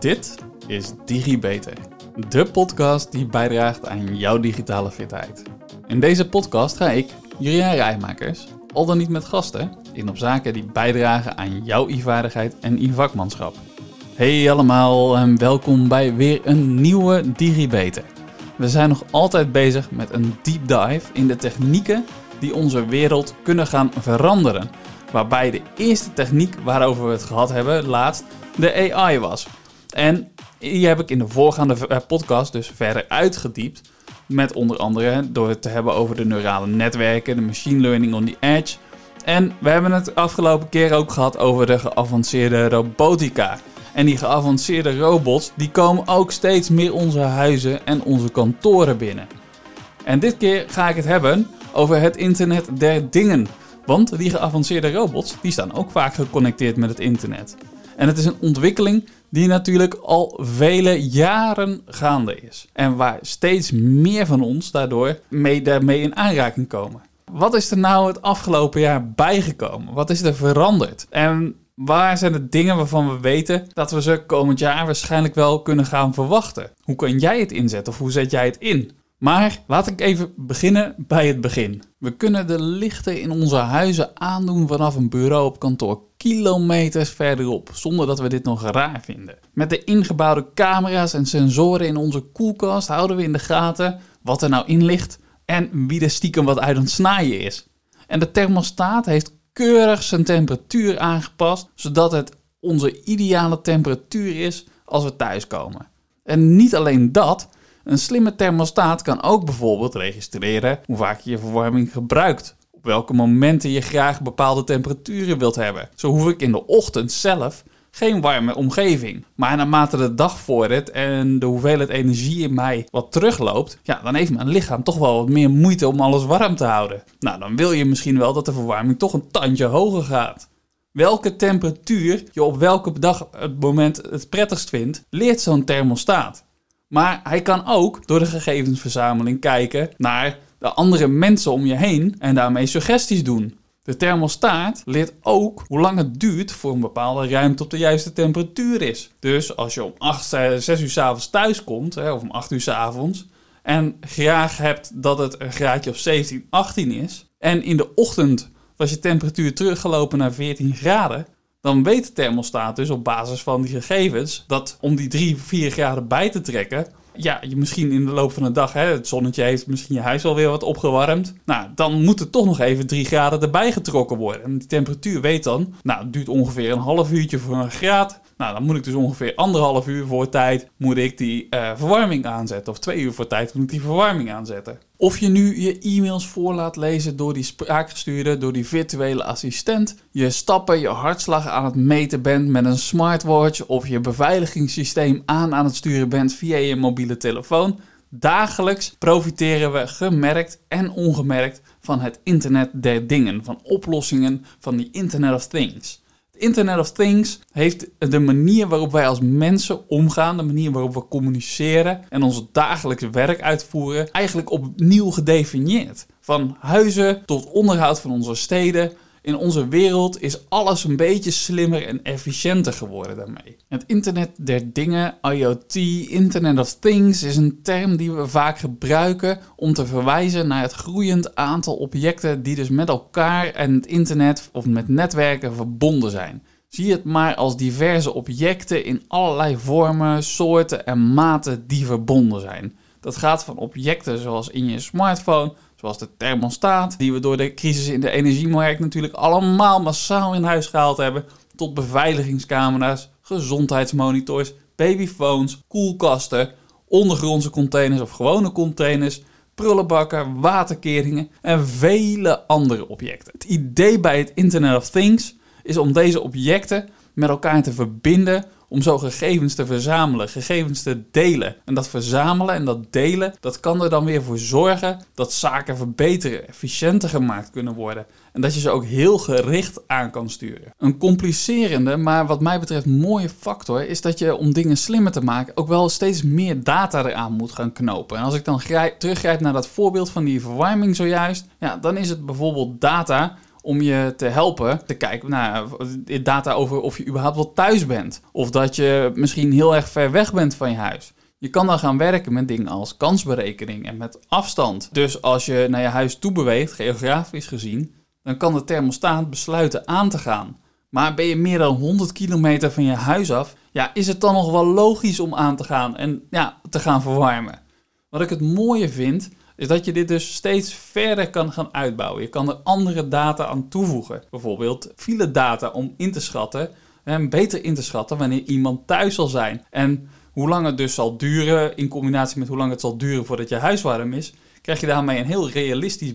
Dit is DigiBeter, de podcast die bijdraagt aan jouw digitale fitheid. In deze podcast ga ik, Julian Rijmakers, al dan niet met gasten, in op zaken die bijdragen aan jouw e-vaardigheid en e-vakmanschap. Hey allemaal en welkom bij weer een nieuwe DigiBeter. We zijn nog altijd bezig met een deep dive in de technieken die onze wereld kunnen gaan veranderen. Waarbij de eerste techniek waarover we het gehad hebben laatst de AI was. En die heb ik in de voorgaande eh, podcast dus verder uitgediept. Met onder andere door het te hebben over de neurale netwerken, de machine learning on the edge. En we hebben het afgelopen keer ook gehad over de geavanceerde robotica. En die geavanceerde robots die komen ook steeds meer onze huizen en onze kantoren binnen. En dit keer ga ik het hebben over het internet der dingen. Want die geavanceerde robots die staan ook vaak geconnecteerd met het internet. En het is een ontwikkeling die natuurlijk al vele jaren gaande is. En waar steeds meer van ons daardoor mee, daarmee in aanraking komen. Wat is er nou het afgelopen jaar bijgekomen? Wat is er veranderd? En waar zijn de dingen waarvan we weten dat we ze komend jaar waarschijnlijk wel kunnen gaan verwachten? Hoe kan jij het inzetten of hoe zet jij het in? Maar laat ik even beginnen bij het begin. We kunnen de lichten in onze huizen aandoen vanaf een bureau op kantoor kilometers verderop, zonder dat we dit nog raar vinden. Met de ingebouwde camera's en sensoren in onze koelkast houden we in de gaten wat er nou in ligt en wie er stiekem wat uit het snijden is. En de thermostaat heeft keurig zijn temperatuur aangepast, zodat het onze ideale temperatuur is als we thuiskomen. En niet alleen dat, een slimme thermostaat kan ook bijvoorbeeld registreren hoe vaak je je verwarming gebruikt. Op welke momenten je graag bepaalde temperaturen wilt hebben. Zo hoef ik in de ochtend zelf geen warme omgeving. Maar naarmate de dag vordert en de hoeveelheid energie in mij wat terugloopt, ja, dan heeft mijn lichaam toch wel wat meer moeite om alles warm te houden. Nou, dan wil je misschien wel dat de verwarming toch een tandje hoger gaat. Welke temperatuur je op welke dag het moment het prettigst vindt, leert zo'n thermostaat. Maar hij kan ook door de gegevensverzameling kijken naar de andere mensen om je heen en daarmee suggesties doen. De thermostaat leert ook hoe lang het duurt voor een bepaalde ruimte op de juiste temperatuur is. Dus als je om 8, 6 eh, uur s avonds thuis komt, of om 8 uur s avonds, en graag hebt dat het een graadje of 17, 18 is, en in de ochtend was je temperatuur teruggelopen naar 14 graden, dan weet de thermostaat dus op basis van die gegevens dat om die 3, 4 graden bij te trekken, ja, je misschien in de loop van de dag, hè, het zonnetje heeft misschien je huis alweer wat opgewarmd. Nou, dan moet er toch nog even 3 graden erbij getrokken worden. En die temperatuur weet dan, nou, het duurt ongeveer een half uurtje voor een graad. Nou, dan moet ik dus ongeveer anderhalf uur voor tijd moet ik die uh, verwarming aanzetten. Of twee uur voor tijd moet ik die verwarming aanzetten. Of je nu je e-mails voor laat lezen door die spraakgestuurde, door die virtuele assistent, je stappen, je hartslag aan het meten bent met een smartwatch of je beveiligingssysteem aan aan het sturen bent via je mobiele telefoon. Dagelijks profiteren we gemerkt en ongemerkt van het internet der dingen, van oplossingen van die Internet of Things. Internet of Things heeft de manier waarop wij als mensen omgaan, de manier waarop we communiceren en ons dagelijks werk uitvoeren, eigenlijk opnieuw gedefinieerd. Van huizen tot onderhoud van onze steden, in onze wereld is alles een beetje slimmer en efficiënter geworden daarmee. Het internet der dingen, IoT, Internet of Things, is een term die we vaak gebruiken om te verwijzen naar het groeiend aantal objecten die dus met elkaar en het internet of met netwerken verbonden zijn. Zie het maar als diverse objecten in allerlei vormen, soorten en maten die verbonden zijn. Dat gaat van objecten zoals in je smartphone Zoals de thermostaat, die we door de crisis in de energiemarkt natuurlijk allemaal massaal in huis gehaald hebben. Tot beveiligingscamera's, gezondheidsmonitors, babyphones, koelkasten, ondergrondse containers of gewone containers, prullenbakken, waterkeringen en vele andere objecten. Het idee bij het Internet of Things is om deze objecten met elkaar te verbinden om zo gegevens te verzamelen, gegevens te delen. En dat verzamelen en dat delen, dat kan er dan weer voor zorgen dat zaken verbeteren, efficiënter gemaakt kunnen worden. En dat je ze ook heel gericht aan kan sturen. Een complicerende, maar wat mij betreft mooie factor is dat je om dingen slimmer te maken ook wel steeds meer data eraan moet gaan knopen. En als ik dan teruggrijp naar dat voorbeeld van die verwarming zojuist, ja, dan is het bijvoorbeeld data om je te helpen te kijken naar data over of je überhaupt wel thuis bent. Of dat je misschien heel erg ver weg bent van je huis. Je kan dan gaan werken met dingen als kansberekening en met afstand. Dus als je naar je huis toe beweegt, geografisch gezien, dan kan de thermostaat besluiten aan te gaan. Maar ben je meer dan 100 kilometer van je huis af, ja, is het dan nog wel logisch om aan te gaan en ja, te gaan verwarmen? Wat ik het mooie vind, is dat je dit dus steeds verder kan gaan uitbouwen. Je kan er andere data aan toevoegen. Bijvoorbeeld file data om in te schatten, en beter in te schatten wanneer iemand thuis zal zijn. En hoe lang het dus zal duren, in combinatie met hoe lang het zal duren voordat je huis warm is, krijg je daarmee een heel realistisch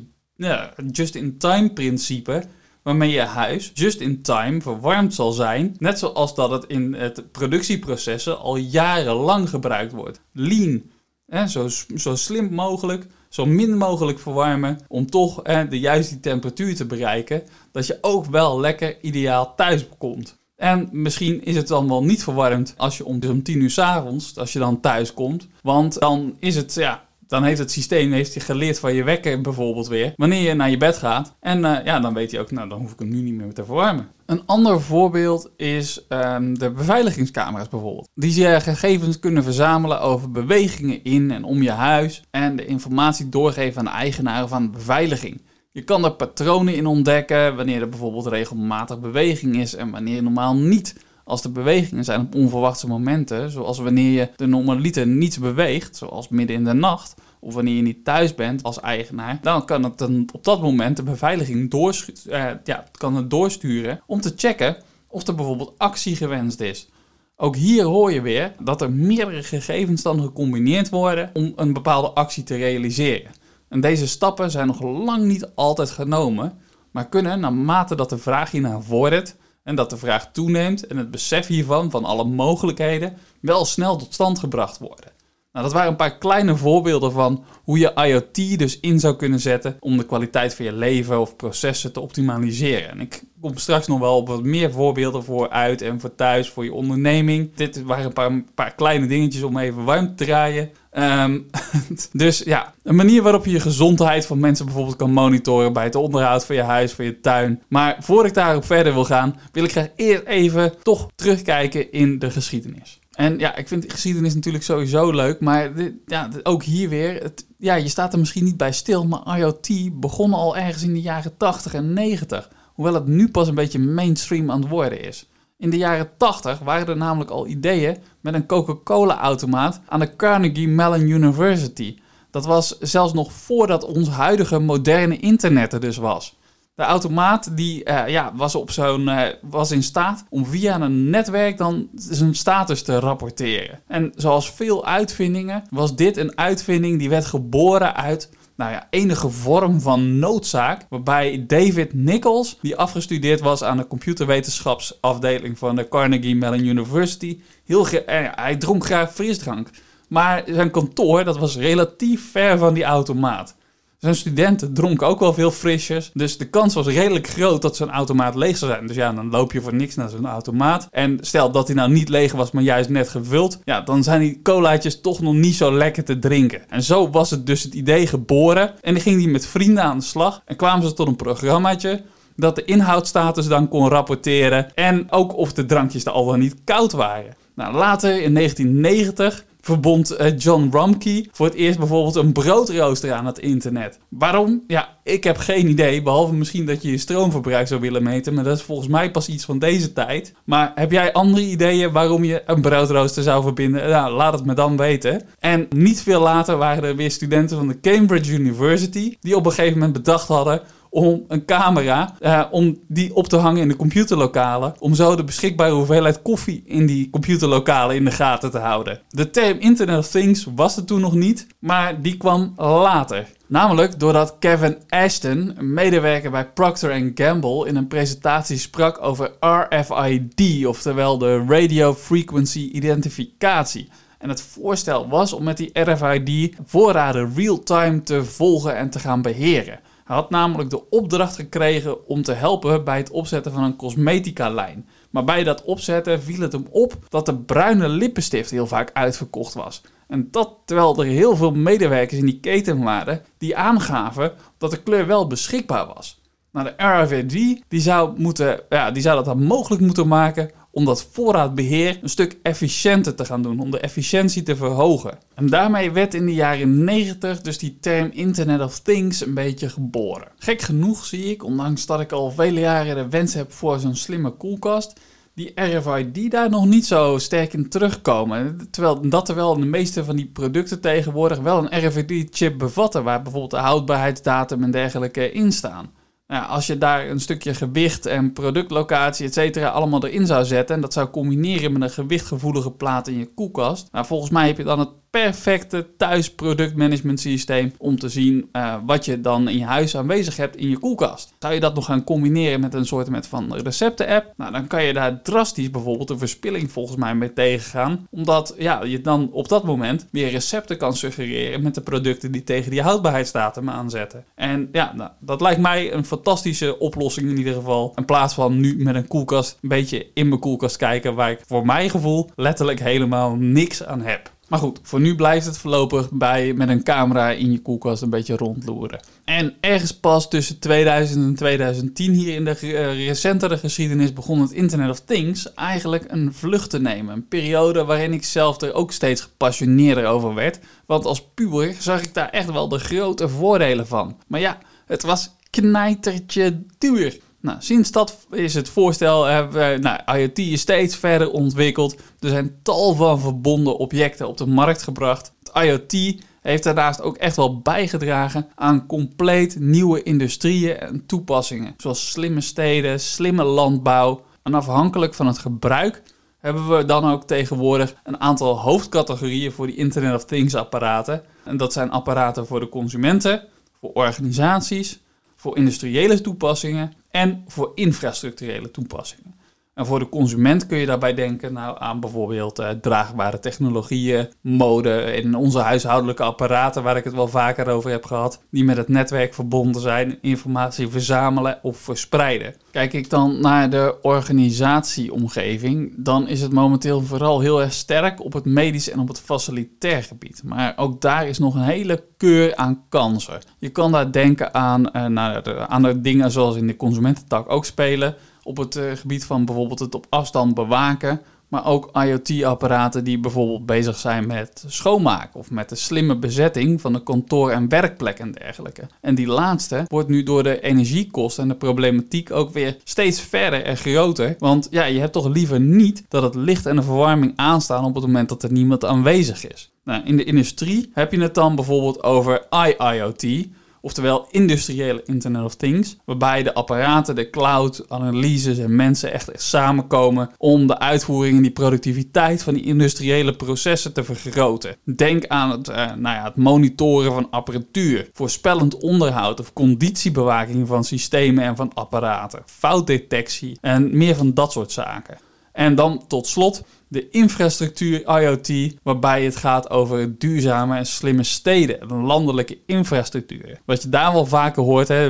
just-in-time principe waarmee je huis just in time verwarmd zal zijn, net zoals dat het in het productieprocessen al jarenlang gebruikt wordt. Lean, hè, zo, zo slim mogelijk, zo min mogelijk verwarmen om toch de juiste temperatuur te bereiken, dat je ook wel lekker ideaal thuis komt. En misschien is het dan wel niet verwarmd als je om, om 10 uur s avonds, als je dan thuis komt. Want dan is het, ja, dan heeft het systeem heeft je geleerd van je wekker bijvoorbeeld weer. Wanneer je naar je bed gaat. En uh, ja, dan weet hij ook, nou dan hoef ik hem nu niet meer te verwarmen. Een ander voorbeeld is um, de beveiligingscamera's bijvoorbeeld. Die je gegevens kunnen verzamelen over bewegingen in en om je huis. En de informatie doorgeven aan de eigenaren van de beveiliging. Je kan er patronen in ontdekken wanneer er bijvoorbeeld regelmatig beweging is en wanneer normaal niet. Als de bewegingen zijn op onverwachte momenten, zoals wanneer je de normaliter niets beweegt, zoals midden in de nacht, of wanneer je niet thuis bent als eigenaar, dan kan het dan op dat moment de beveiliging uh, ja, kan het doorsturen om te checken of er bijvoorbeeld actie gewenst is. Ook hier hoor je weer dat er meerdere gegevens dan gecombineerd worden om een bepaalde actie te realiseren. En deze stappen zijn nog lang niet altijd genomen, maar kunnen naarmate dat de vraag hiernaar vordert en dat de vraag toeneemt en het besef hiervan, van alle mogelijkheden, wel snel tot stand gebracht worden. Nou, dat waren een paar kleine voorbeelden van hoe je IoT dus in zou kunnen zetten om de kwaliteit van je leven of processen te optimaliseren. En ik kom straks nog wel op wat meer voorbeelden voor uit en voor thuis, voor je onderneming. Dit waren een paar, kleine dingetjes om even warm te draaien. Ehm, dus ja, een manier waarop je je gezondheid van mensen bijvoorbeeld kan monitoren bij het onderhoud van je huis, van je tuin. Maar voor ik daarop verder wil gaan, wil ik graag eerst even toch terugkijken in de geschiedenis. En ja, ik vind geschiedenis natuurlijk sowieso leuk, maar ja, ook hier weer, het, ja, je staat er misschien niet bij stil, maar IoT begon al ergens in de jaren 80 en 90, hoewel het nu pas een beetje mainstream aan het worden is. In de jaren 80 waren er namelijk al ideeën met een Coca-Cola-automaat aan de Carnegie Mellon University. Dat was zelfs nog voordat ons huidige moderne internet er dus was. De automaat die, uh, ja, was, op uh, was in staat om via een netwerk dan zijn status te rapporteren. En zoals veel uitvindingen was dit een uitvinding die werd geboren uit nou ja, enige vorm van noodzaak. Waarbij David Nichols, die afgestudeerd was aan de computerwetenschapsafdeling van de Carnegie Mellon University, heel uh, hij dronk graag frisdrank. Maar zijn kantoor dat was relatief ver van die automaat. Zijn studenten dronken ook wel veel frisjes. Dus de kans was redelijk groot dat zo'n automaat leeg zou zijn. Dus ja, dan loop je voor niks naar zo'n automaat. En stel dat hij nou niet leeg was, maar juist net gevuld. Ja, dan zijn die colaatjes toch nog niet zo lekker te drinken. En zo was het dus het idee geboren. En dan ging hij met vrienden aan de slag. En kwamen ze tot een programmaatje dat de inhoudstatus dan kon rapporteren. En ook of de drankjes er al wel niet koud waren. Nou, later in 1990 verbond eh, John Rumkey voor het eerst bijvoorbeeld een broodrooster aan het internet. Waarom? Ja, ik heb geen idee, behalve misschien dat je je stroomverbruik zou willen meten, maar dat is volgens mij pas iets van deze tijd. Maar heb jij andere ideeën waarom je een broodrooster zou verbinden? Nou, laat het me dan weten. En niet veel later waren er weer studenten van de Cambridge University die op een gegeven moment bedacht hadden om een camera, uh, om die op te hangen in de computerlokalen. Om zo de beschikbare hoeveelheid koffie in die computerlokalen in de gaten te houden. De term Internet of Things was er toen nog niet, maar die kwam later. Namelijk doordat Kevin Ashton, een medewerker bij Procter Gamble, in een presentatie sprak over RFID, oftewel de Radio Frequency Identificatie. En het voorstel was om met die RFID voorraden real-time te volgen en te gaan beheren. Hij had namelijk de opdracht gekregen om te helpen bij het opzetten van een cosmetica-lijn. Maar bij dat opzetten viel het hem op dat de bruine lippenstift heel vaak uitverkocht was. En dat terwijl er heel veel medewerkers in die keten waren die aangaven dat de kleur wel beschikbaar was. Nou, de RFID die zou, moeten, ja, die zou dat dan mogelijk moeten maken om dat voorraadbeheer een stuk efficiënter te gaan doen, om de efficiëntie te verhogen. En daarmee werd in de jaren 90 dus die term Internet of Things een beetje geboren. Gek genoeg zie ik, ondanks dat ik al vele jaren de wens heb voor zo'n slimme koelkast, die RFID daar nog niet zo sterk in terugkomen. Terwijl dat terwijl de meeste van die producten tegenwoordig wel een RFID-chip bevatten, waar bijvoorbeeld de houdbaarheidsdatum en dergelijke in staan. Nou, als je daar een stukje gewicht en productlocatie, et allemaal erin zou zetten en dat zou combineren met een gewichtgevoelige plaat in je koelkast, nou, volgens mij heb je dan het perfecte thuisproductmanagement systeem om te zien uh, wat je dan in je huis aanwezig hebt in je koelkast. Zou je dat nog gaan combineren met een soort met van recepten-app? Nou, dan kan je daar drastisch bijvoorbeeld een verspilling volgens mij mee tegengaan. Omdat ja, je dan op dat moment weer recepten kan suggereren met de producten die tegen die houdbaarheidsdatum aanzetten. En ja, nou, dat lijkt mij een fantastische oplossing in ieder geval. In plaats van nu met een koelkast een beetje in mijn koelkast kijken waar ik voor mijn gevoel letterlijk helemaal niks aan heb. Maar goed, voor nu blijft het voorlopig bij met een camera in je koelkast een beetje rondloeren. En ergens pas tussen 2000 en 2010 hier in de uh, recentere geschiedenis begon het Internet of Things eigenlijk een vlucht te nemen. Een periode waarin ik zelf er ook steeds gepassioneerder over werd. Want als puber zag ik daar echt wel de grote voordelen van. Maar ja, het was knijtertje duur. Nou, sinds dat is het voorstel, uh, nou, IoT is steeds verder ontwikkeld. Er zijn tal van verbonden objecten op de markt gebracht. Het IoT heeft daarnaast ook echt wel bijgedragen aan compleet nieuwe industrieën en toepassingen. Zoals slimme steden, slimme landbouw. En afhankelijk van het gebruik hebben we dan ook tegenwoordig een aantal hoofdcategorieën voor die Internet of Things apparaten. En dat zijn apparaten voor de consumenten, voor organisaties, voor industriële toepassingen en voor infrastructurele toepassingen. En voor de consument kun je daarbij denken nou, aan bijvoorbeeld uh, draagbare technologieën, mode en onze huishoudelijke apparaten, waar ik het wel vaker over heb gehad, die met het netwerk verbonden zijn, informatie verzamelen of verspreiden. Kijk ik dan naar de organisatieomgeving, dan is het momenteel vooral heel erg sterk op het medisch en op het facilitair gebied. Maar ook daar is nog een hele keur aan kansen. Je kan daar denken aan, uh, aan de dingen zoals in de consumententak ook spelen op het uh, gebied van bijvoorbeeld het op afstand bewaken. Maar ook IoT-apparaten die bijvoorbeeld bezig zijn met schoonmaken of met de slimme bezetting van de kantoor- en werkplek en dergelijke. En die laatste wordt nu door de energiekosten en de problematiek ook weer steeds verder en groter. Want ja, je hebt toch liever niet dat het licht en de verwarming aanstaan op het moment dat er niemand aanwezig is. Nou, in de industrie heb je het dan bijvoorbeeld over IIoT oftewel industriële Internet of Things, waarbij de apparaten, de cloud, analyses en mensen echt samenkomen om de uitvoering en die productiviteit van die industriële processen te vergroten. Denk aan het, uh, nou ja, het monitoren van apparatuur, voorspellend onderhoud of conditiebewaking van systemen en van apparaten, foutdetectie en meer van dat soort zaken. En dan tot slot de infrastructuur IoT, waarbij het gaat over duurzame en slimme steden en landelijke infrastructuur. Wat je daar wel vaker hoort, hè,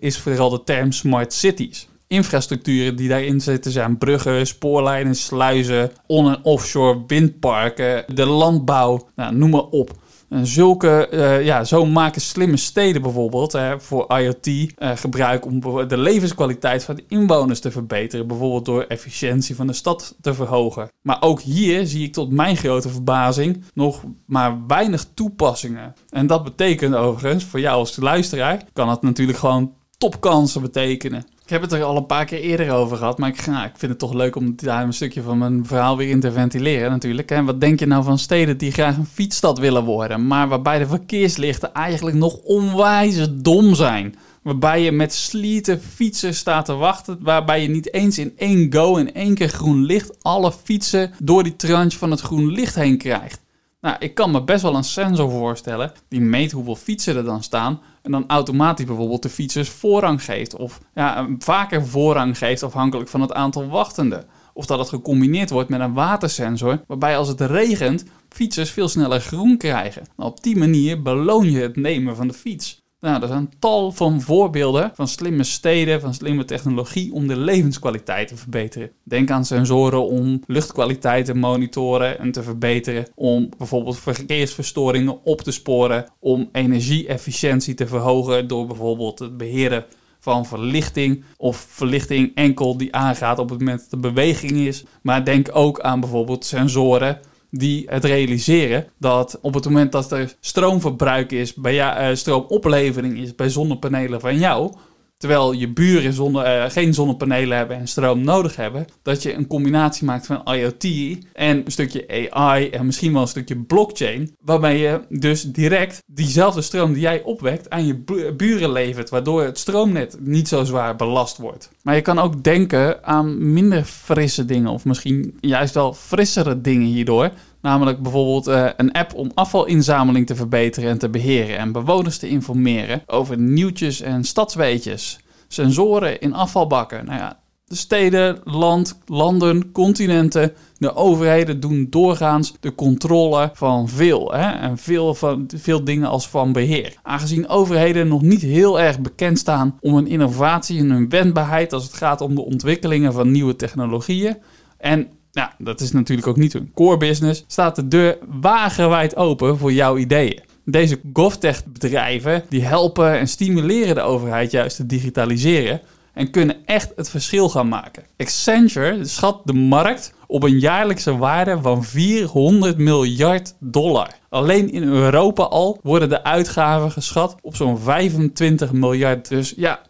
is vooral de term smart cities. Infrastructuren die daarin zitten zijn bruggen, spoorlijnen, sluizen, on- en offshore windparken, de landbouw, nou, noem maar op. En zulke, uh, ja, zo maken slimme steden bijvoorbeeld hè, voor IoT eh, gebruik om de levenskwaliteit van de inwoners te verbeteren. Bijvoorbeeld door efficiëntie van de stad te verhogen. Maar ook hier zie ik tot mijn grote verbazing nog maar weinig toepassingen. En dat betekent overigens, voor jou als luisteraar, kan het natuurlijk gewoon topkansen betekenen. Ik heb het er al een paar keer eerder over gehad, maar ik, ga, ik vind het toch leuk om daar een stukje van mijn verhaal weer in te ventileren natuurlijk. En wat denk je nou van steden die graag een fietsstad willen worden, maar waarbij de verkeerslichten eigenlijk nog onwijs dom zijn? Waarbij je met slieten fietsen staat te wachten, waarbij je niet eens in één go in één keer groen licht alle fietsen door die tranche van het groen licht heen krijgt. Nou, ik kan me best wel een sensor voorstellen die meet hoeveel fietsen er dan staan en dan automatisch bijvoorbeeld de fietsers voorrang geeft of ja, vaker voorrang geeft afhankelijk van het aantal wachtenden. Of dat het gecombineerd wordt met een watersensor waarbij als het regent fietsers veel sneller groen krijgen. Nou, op die manier beloon je het nemen van de fiets. Nou, er zijn tal van voorbeelden van slimme steden, van slimme technologie om de levenskwaliteit te verbeteren. Denk aan sensoren om luchtkwaliteit te monitoren en te verbeteren, om bijvoorbeeld verkeersverstoringen op te sporen, om energieefficiëntie te verhogen door bijvoorbeeld het beheren van verlichting of verlichting enkel die aangaat op het moment dat er beweging is. Maar denk ook aan bijvoorbeeld sensoren die het realiseren dat op het moment dat er stroomverbruik is, bij jou, uh, stroomoplevering is bij zonnepanelen van jou, terwijl je buren zonne, uh, geen zonnepanelen hebben en stroom nodig hebben, dat je een combinatie maakt van IoT en een stukje AI en misschien wel een stukje blockchain, waarbij je dus direct diezelfde stroom die jij opwekt aan je buren levert, waardoor het stroomnet niet zo zwaar belast wordt. Maar je kan ook denken aan minder frisse dingen of misschien juist wel frissere dingen hierdoor. Namelijk bijvoorbeeld uh, een app om afvalinzameling te verbeteren en te beheren en bewoners te informeren over nieuwtjes en stadsweetjes. Sensoren in afvalbakken. Nou ja, de steden, land, landen, continenten, de overheden doen doorgaans de controle van veel. Hè? En veel, van, veel dingen als van beheer. Aangezien overheden nog niet heel erg bekend staan om hun innovatie en hun wendbaarheid als het gaat om de ontwikkelingen van nieuwe technologieën. En nou, dat is natuurlijk ook niet hun core business. Staat de deur wagenwijd open voor jouw ideeën. Deze GovTech bedrijven die helpen en stimuleren de overheid juist te digitaliseren en kunnen echt het verschil gaan maken. Accenture schat de markt op een jaarlijkse waarde van 400 miljard dollar. Alleen in Europa al worden de uitgaven geschat op zo'n 25 miljard. Dus ja,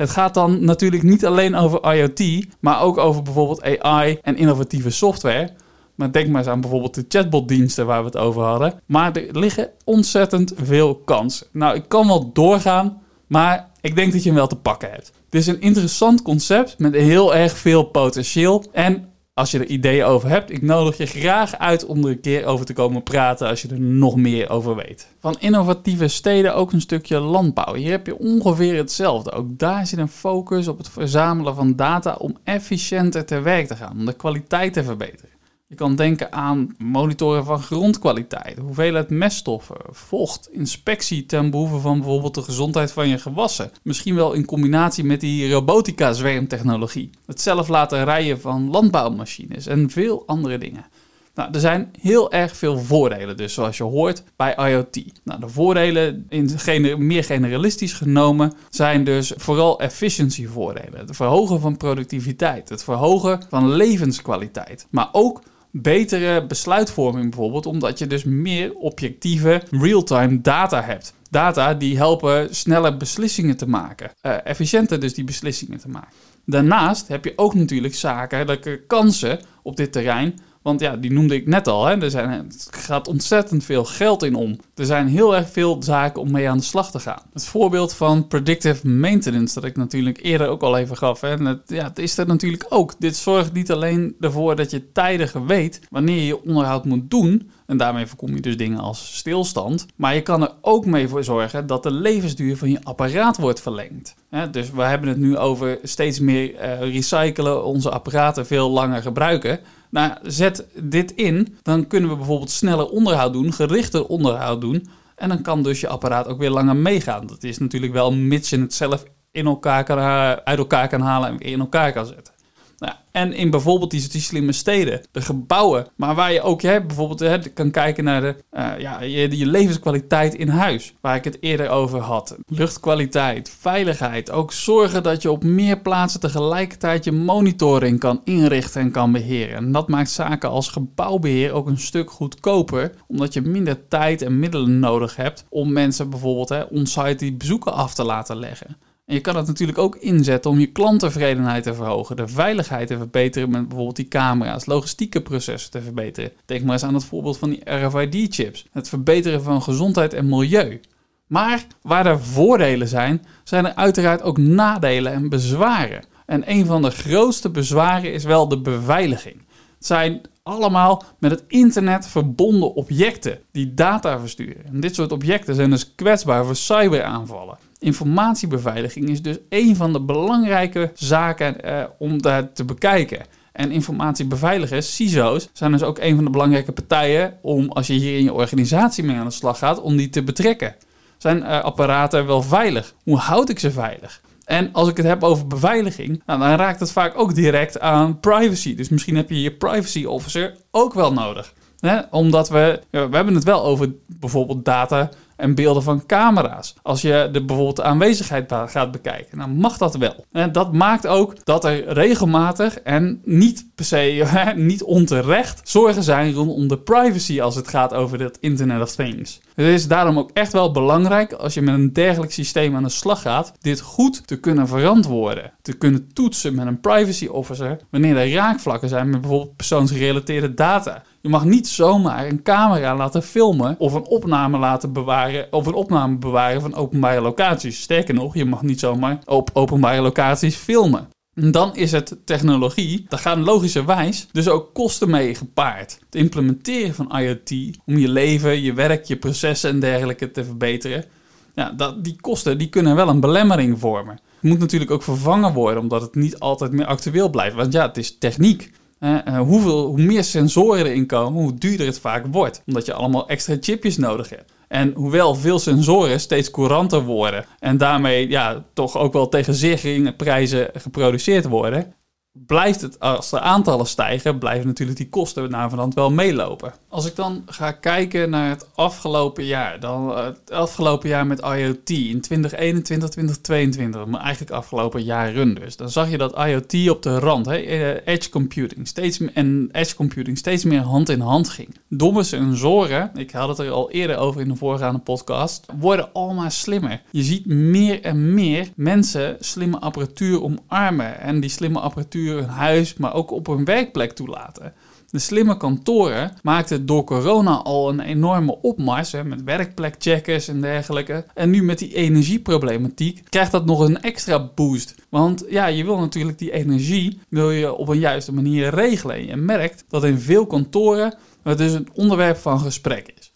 het gaat dan natuurlijk niet alleen over IoT, maar ook over bijvoorbeeld AI en innovatieve software. Maar denk maar eens aan bijvoorbeeld de chatbotdiensten waar we het over hadden. Maar er liggen ontzettend veel kansen. Nou, ik kan wel doorgaan, maar ik denk dat je hem wel te pakken hebt. Dit is een interessant concept met heel erg veel potentieel. En als je er ideeën over hebt, ik nodig je graag uit om er een keer over te komen praten als je er nog meer over weet. Van innovatieve steden ook een stukje landbouw. Hier heb je ongeveer hetzelfde. Ook daar zit een focus op het verzamelen van data om efficiënter te werk te gaan, om de kwaliteit te verbeteren. Je kan denken aan monitoren van grondkwaliteit, hoeveelheid meststoffen, vocht, inspectie ten behoeve van bijvoorbeeld de gezondheid van je gewassen. Misschien wel in combinatie met die robotica-zwermtechnologie. Het zelf laten rijden van landbouwmachines en veel andere dingen. Nou, er zijn heel erg veel voordelen, dus zoals je hoort bij IoT. Nou, de voordelen, in meer generalistisch genomen, zijn dus vooral efficiëntievoordelen. Het verhogen van productiviteit, het verhogen van levenskwaliteit, maar ook betere besluitvorming bijvoorbeeld, omdat je dus meer objectieve real-time data hebt. Data die helpen sneller beslissingen te maken, uh, efficiënter dus die beslissingen te maken. Daarnaast heb je ook natuurlijk zakelijke kansen op dit terrein want ja, die noemde ik net al. Hè. Er, zijn, gaat ontzettend veel geld in om. Er zijn heel erg veel zaken om mee aan de slag te gaan. Het voorbeeld van predictive maintenance, dat ik natuurlijk eerder ook al even gaf. Hè. Het, ja, het is er natuurlijk ook. Dit zorgt niet alleen ervoor dat je tijdig weet wanneer je onderhoud moet doen. En daarmee voorkom je dus dingen als stilstand. Maar je kan er ook mee voor zorgen dat de levensduur van je apparaat wordt verlengd. dus we hebben het nu over steeds meer uh, recyclen, onze apparaten veel langer gebruiken. Nou, zet dit in, dan kunnen we bijvoorbeeld sneller onderhoud doen, gerichter onderhoud doen. En dan kan dus je apparaat ook weer langer meegaan. Dat is natuurlijk wel mits je het zelf in elkaar kan, uit elkaar kan halen en weer in elkaar kan zetten. En in bijvoorbeeld die, slimme steden, de gebouwen, maar waar je ook hè, bijvoorbeeld hè, kan kijken naar de, uh, ja, je, je, levenskwaliteit in huis, waar ik het eerder over had. Luchtkwaliteit, veiligheid, ook zorgen dat je op meer plaatsen tegelijkertijd je monitoring kan inrichten en kan beheren. En dat maakt zaken als gebouwbeheer ook een stuk goedkoper, omdat je minder tijd en middelen nodig hebt om mensen bijvoorbeeld hè, on-site die bezoeken af te laten leggen. En je kan het natuurlijk ook inzetten om je klanttevredenheid te verhogen, de veiligheid te verbeteren met bijvoorbeeld die camera's, logistieke processen te verbeteren. Denk maar eens aan het voorbeeld van die RFID-chips, het verbeteren van gezondheid en milieu. Maar waar er voordelen zijn, zijn er uiteraard ook nadelen en bezwaren. En een van de grootste bezwaren is wel de beveiliging. Het zijn allemaal met het internet verbonden objecten die data versturen. En dit soort objecten zijn dus kwetsbaar voor cyberaanvallen. Informatiebeveiliging is dus een van de belangrijke zaken eh, om daar te bekijken. En informatiebeveiligers, CISO's, zijn dus ook een van de belangrijke partijen om, als je hier in je organisatie mee aan de slag gaat, om die te betrekken. Zijn uh, apparaten wel veilig? Hoe houd ik ze veilig? En als ik het heb over beveiliging, nou, dan raakt het vaak ook direct aan privacy. Dus misschien heb je je privacy officer ook wel nodig. Omdat we, we hebben het wel over bijvoorbeeld data en beelden van camera's. Als je de, bijvoorbeeld aanwezigheid gaat bekijken, dan mag dat wel. En dat maakt ook dat er regelmatig en niet per se, niet onterecht, zorgen zijn rondom de privacy als het gaat over het Internet of Things. Het is daarom ook echt wel belangrijk als je met een dergelijk systeem aan de slag gaat, dit goed te kunnen verantwoorden. Te kunnen toetsen met een privacy officer wanneer er raakvlakken zijn met bijvoorbeeld persoonsgerelateerde data. Je mag niet zomaar een camera laten filmen of een opname laten bewaren of een opname bewaren van openbare locaties. Sterker nog, je mag niet zomaar op openbare locaties filmen. Dan is het technologie, daar gaan logischerwijs dus ook kosten mee gepaard. Het implementeren van IoT om je leven, je werk, je processen en dergelijke te verbeteren. Ja, dat, die kosten die kunnen wel een belemmering vormen. Het moet natuurlijk ook vervangen worden, omdat het niet altijd meer actueel blijft. Want ja, het is techniek. Uh, hoeveel, hoe meer sensoren erin komen, hoe duurder het vaak wordt. Omdat je allemaal extra chipjes nodig hebt. En hoewel veel sensoren steeds couranter worden en daarmee ja, toch ook wel tegen zeer geringe prijzen geproduceerd worden, blijft het, als de aantallen stijgen, blijven natuurlijk die kosten navenant wel meelopen. Als ik dan ga kijken naar het afgelopen jaar, dan eh, het afgelopen jaar met IoT in 2021, 2022, maar eigenlijk afgelopen jaren dus, dan zag je dat IoT op de rand, hè, eh, edge computing, steeds, en edge computing steeds meer hand in hand ging. Domme sensoren, ik had het er al eerder over in de voorgaande podcast, worden allemaal slimmer. Je ziet meer en meer mensen slimme apparatuur omarmen en die slimme apparatuur hun huis, maar ook op hun werkplek toelaten. De slimme kantoren maakten door corona al een enorme opmars hè, met werkplekcheckers en dergelijke. En nu met die energieproblematiek krijgt dat nog een extra boost. Want ja, je wil natuurlijk die energie wil je op een juiste manier regelen. En je merkt dat in veel kantoren het dus een onderwerp van gesprek is.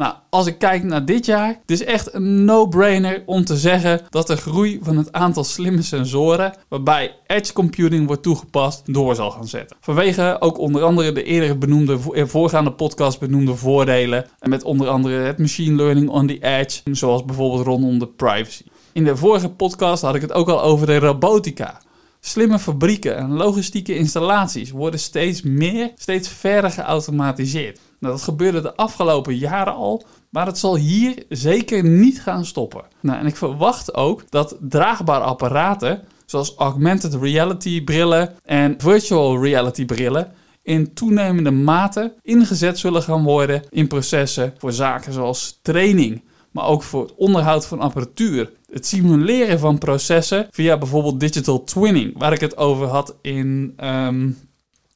Nou, als ik kijk naar dit jaar, het is echt een no-brainer om te zeggen dat de groei van het aantal slimme sensoren, waarbij edge computing wordt toegepast, door zal gaan zetten. Vanwege ook onder andere de eerder benoemde, eh, voorgaande podcast benoemde voordelen, met onder andere het machine learning on the edge, zoals bijvoorbeeld rondom de privacy. In de vorige podcast had ik het ook al over de robotica. Slimme fabrieken en logistieke installaties worden steeds meer, steeds verder geautomatiseerd. Nou, dat gebeurde de afgelopen jaren al, maar het zal hier zeker niet gaan stoppen. Nou, en ik verwacht ook dat draagbare apparaten, zoals augmented reality brillen en virtual reality brillen, in toenemende mate ingezet zullen gaan worden in processen voor zaken zoals training, maar ook voor het onderhoud van apparatuur. Het simuleren van processen via bijvoorbeeld digital twinning, waar ik het over had in um,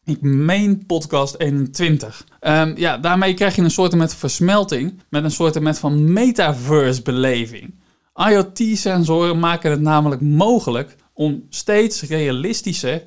ik meen podcast 21. Ehm, ja, daarmee krijg je een soort met versmelting met een soort met van metaverse beleving. IoT-sensoren maken het namelijk mogelijk om steeds realistischer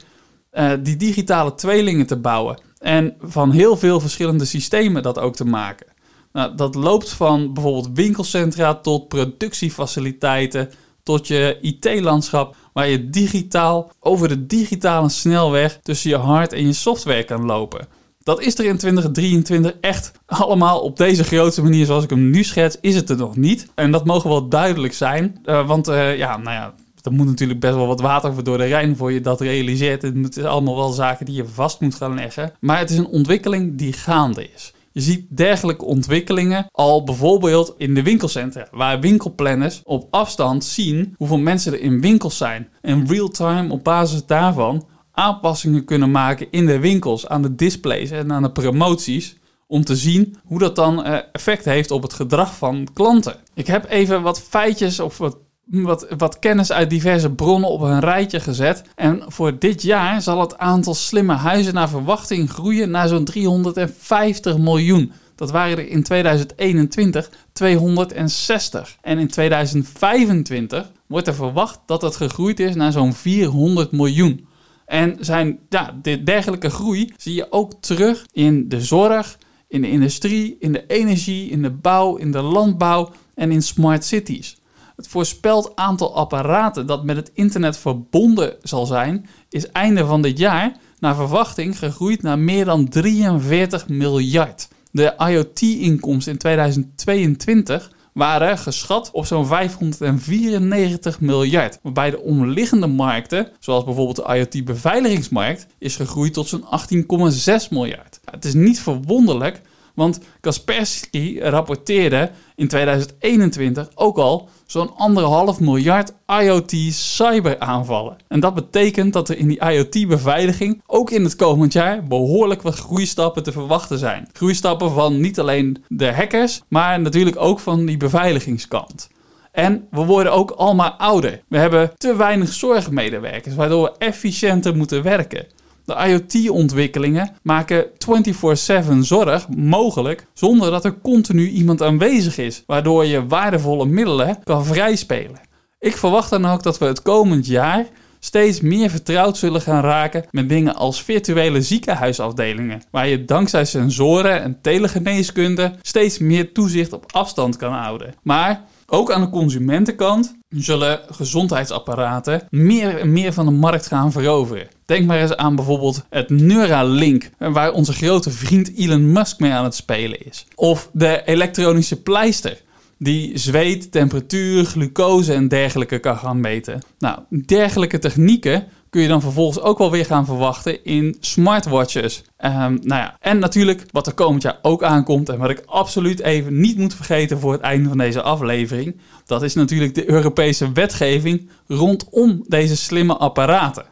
uh, die digitale tweelingen te bouwen. En van heel veel verschillende systemen dat ook te maken. Nou, dat loopt van bijvoorbeeld winkelcentra tot productiefaciliteiten, tot je IT-landschap, waar je digitaal over de digitale snelweg tussen je hard en je software kan lopen. Dat is er in 2023 echt allemaal op deze grootste manier zoals ik hem nu schets, is het er nog niet. En dat mogen wel duidelijk zijn, uh, want uh, ja, nou ja, er moet natuurlijk best wel wat water door de Rijn voor je dat realiseert. Het is allemaal wel zaken die je vast moet gaan leggen. Maar het is een ontwikkeling die gaande is. Je ziet dergelijke ontwikkelingen al bijvoorbeeld in de winkelcentra, waar winkelplanners op afstand zien hoeveel mensen er in winkels zijn. En real-time op basis daarvan aanpassingen kunnen maken in de winkels, aan de displays en aan de promoties. Om te zien hoe dat dan eh, effect heeft op het gedrag van klanten. Ik heb even wat feitjes of wat wat, wat kennis uit diverse bronnen op een rijtje gezet. En voor dit jaar zal het aantal slimme huizen naar verwachting groeien naar zo'n 350 miljoen. Dat waren er in 2021 260. En in 2025 wordt er verwacht dat het gegroeid is naar zo'n 400 miljoen. En zijn, ja, de dergelijke groei zie je ook terug in de zorg, in de industrie, in de energie, in de bouw, in de landbouw en in smart cities. Het voorspeld aantal apparaten dat met het internet verbonden zal zijn, is einde van dit jaar naar verwachting gegroeid naar meer dan 43 miljard. De IoT-inkomsten in 2022 waren geschat op zo'n 594 miljard. Waarbij de omliggende markten, zoals bijvoorbeeld de IoT-beveiligingsmarkt, is gegroeid tot zo'n 18,6 miljard. Het is niet verwonderlijk Want Kaspersky rapporteerde in 2021 ook al zo'n anderhalf miljard IoT-cyberaanvallen. En dat betekent dat er in die IoT-beveiliging ook in het komend jaar behoorlijk wat groeistappen te verwachten zijn. Groeistappen van niet alleen de hackers, maar natuurlijk ook van die beveiligingskant. En we worden ook allemaal ouder. We hebben te weinig zorgmedewerkers, waardoor we efficiënter moeten werken. De IoT-ontwikkelingen maken 24/7 zorg mogelijk zonder dat er continu iemand aanwezig is, waardoor je waardevolle middelen kan vrijspelen. Ik verwacht dan ook dat we het komend jaar steeds meer vertrouwd zullen gaan raken met dingen als virtuele ziekenhuisafdelingen, waar je dankzij sensoren en telegeneeskunde steeds meer toezicht op afstand kan houden. Maar ook aan de consumentenkant zullen gezondheidsapparaten meer en meer van de markt gaan veroveren. Denk maar eens aan bijvoorbeeld het Neuralink, waar onze grote vriend Elon Musk mee aan het spelen is. Of de elektronische pleister, die zweet, temperatuur, glucose en dergelijke kan gaan meten. Nou, dergelijke technieken kun je dan vervolgens ook wel weer gaan verwachten in smartwatches. Um, nou ja, en natuurlijk wat er komend jaar ook aankomt en wat ik absoluut even niet moet vergeten voor het einde van deze aflevering, dat is natuurlijk de Europese wetgeving rondom deze slimme apparaten.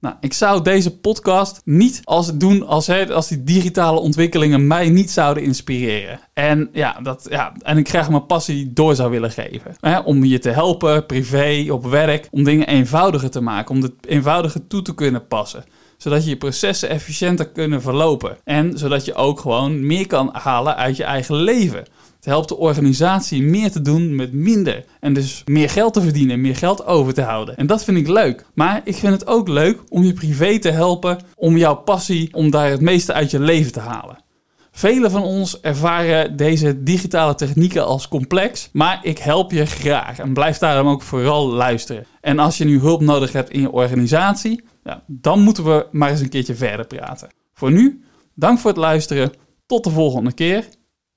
Nou, ik zou deze podcast niet als doen als, hè, als die digitale ontwikkelingen mij niet zouden inspireren. En ja, dat, ja, en ik graag mijn passie door zou willen geven. Om je te helpen, privé, op werk, om dingen eenvoudiger te maken, om het eenvoudiger toe te kunnen passen zodat je je processen efficiënter kunnen verlopen. En zodat je ook gewoon meer kan halen uit je eigen leven. Het helpt de organisatie meer te doen met minder. En dus meer geld te verdienen, meer geld over te houden. En dat vind ik leuk. Maar ik vind het ook leuk om je privé te helpen, om jouw passie, om daar het meeste uit je leven te halen. Velen van ons ervaren deze digitale technieken als complex, maar ik help je graag en blijf daarom ook vooral luisteren. En als je nu hulp nodig hebt in je organisatie, ja, dan moeten we maar eens een keertje verder praten. Voor nu, dank voor het luisteren. Tot de volgende keer.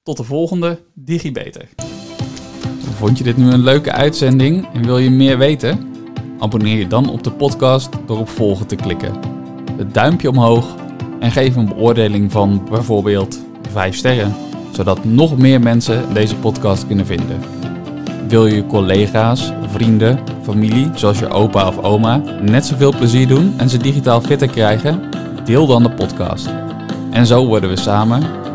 Tot de volgende DigiBeter. Vond je dit nu een leuke uitzending en wil je meer weten? Abonneer je dan op de podcast door op volgen te klikken. Het duimpje omhoog en geef een beoordeling van bijvoorbeeld 5 sterren, zodat nog meer mensen deze podcast kunnen vinden. Wil je collega's, vrienden, familie, zoals je opa of oma, net zoveel plezier doen en ze digitaal fitter krijgen? Deel dan de podcast. En zo worden we samen